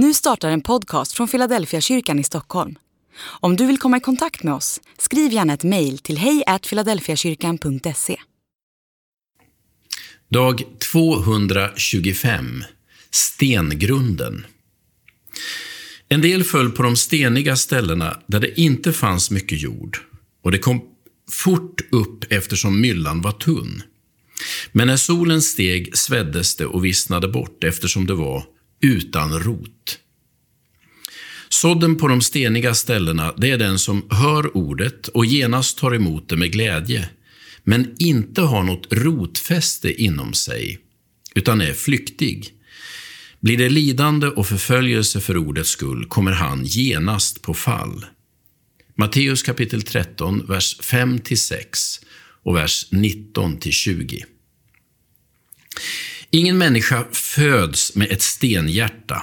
Nu startar en podcast från Philadelphia kyrkan i Stockholm. Om du vill komma i kontakt med oss, skriv gärna ett mejl till hejfiladelfiakyrkan.se. Dag 225 Stengrunden En del föll på de steniga ställena där det inte fanns mycket jord och det kom fort upp eftersom myllan var tunn. Men när solen steg sveddes det och vissnade bort eftersom det var utan rot. Sådden på de steniga ställena, det är den som hör ordet och genast tar emot det med glädje, men inte har något rotfäste inom sig, utan är flyktig. Blir det lidande och förföljelse för ordets skull kommer han genast på fall. Matteus kapitel 13, vers 5-6 och vers 19-20. Ingen människa föds med ett stenhjärta.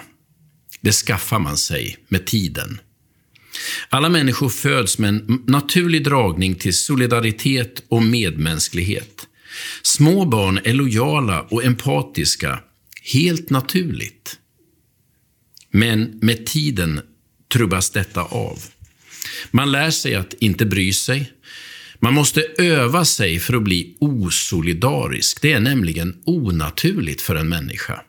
Det skaffar man sig med tiden. Alla människor föds med en naturlig dragning till solidaritet och medmänsklighet. Små barn är lojala och empatiska, helt naturligt. Men med tiden trubbas detta av. Man lär sig att inte bry sig, man måste öva sig för att bli osolidarisk. Det är nämligen onaturligt för en människa.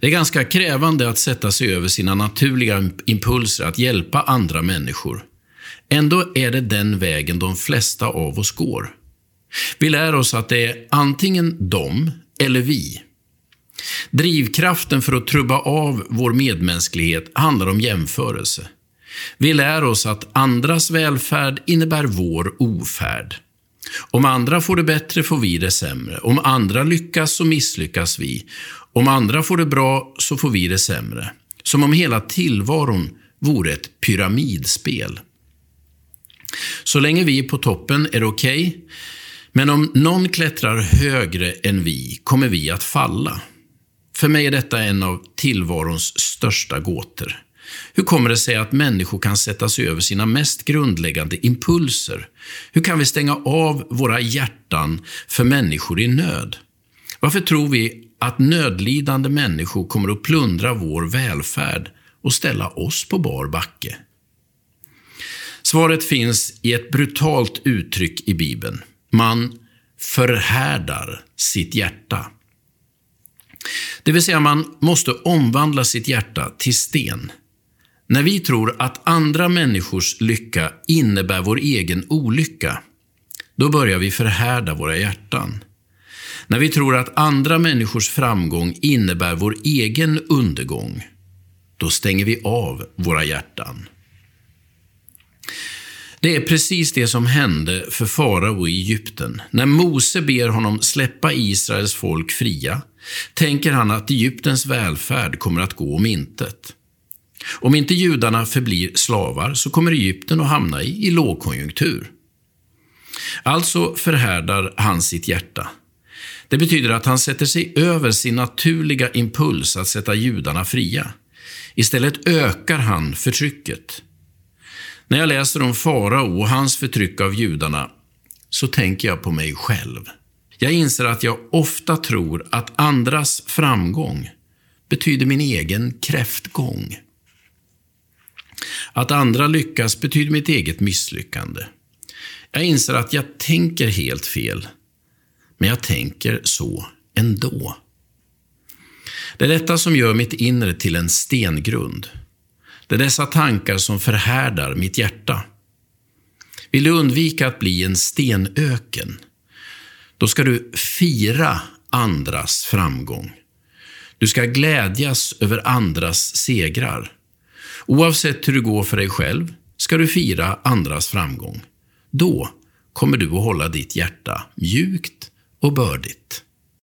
Det är ganska krävande att sätta sig över sina naturliga impulser att hjälpa andra människor. Ändå är det den vägen de flesta av oss går. Vi lär oss att det är antingen de eller vi. Drivkraften för att trubba av vår medmänsklighet handlar om jämförelse. Vi lär oss att andras välfärd innebär vår ofärd. Om andra får det bättre får vi det sämre. Om andra lyckas så misslyckas vi. Om andra får det bra så får vi det sämre. Som om hela tillvaron vore ett pyramidspel. Så länge vi är på toppen är det okej, okay, men om någon klättrar högre än vi kommer vi att falla. För mig är detta en av tillvarons största gåtor. Hur kommer det sig att människor kan sätta sig över sina mest grundläggande impulser? Hur kan vi stänga av våra hjärtan för människor i nöd? Varför tror vi att nödlidande människor kommer att plundra vår välfärd och ställa oss på bar backe? Svaret finns i ett brutalt uttryck i Bibeln. Man förhärdar sitt hjärta. Det vill säga, man måste omvandla sitt hjärta till sten. När vi tror att andra människors lycka innebär vår egen olycka, då börjar vi förhärda våra hjärtan. När vi tror att andra människors framgång innebär vår egen undergång, då stänger vi av våra hjärtan. Det är precis det som hände för farao i Egypten. När Mose ber honom släppa Israels folk fria, tänker han att Egyptens välfärd kommer att gå om intet. Om inte judarna förblir slavar så kommer Egypten att hamna i, i lågkonjunktur. Alltså förhärdar han sitt hjärta. Det betyder att han sätter sig över sin naturliga impuls att sätta judarna fria. Istället ökar han förtrycket. När jag läser om farao och hans förtryck av judarna så tänker jag på mig själv. Jag inser att jag ofta tror att andras framgång betyder min egen kräftgång. Att andra lyckas betyder mitt eget misslyckande. Jag inser att jag tänker helt fel, men jag tänker så ändå. Det är detta som gör mitt inre till en stengrund. Det är dessa tankar som förhärdar mitt hjärta. Vill du undvika att bli en stenöken, då ska du fira andras framgång. Du ska glädjas över andras segrar. Oavsett hur det går för dig själv ska du fira andras framgång. Då kommer du att hålla ditt hjärta mjukt och bördigt.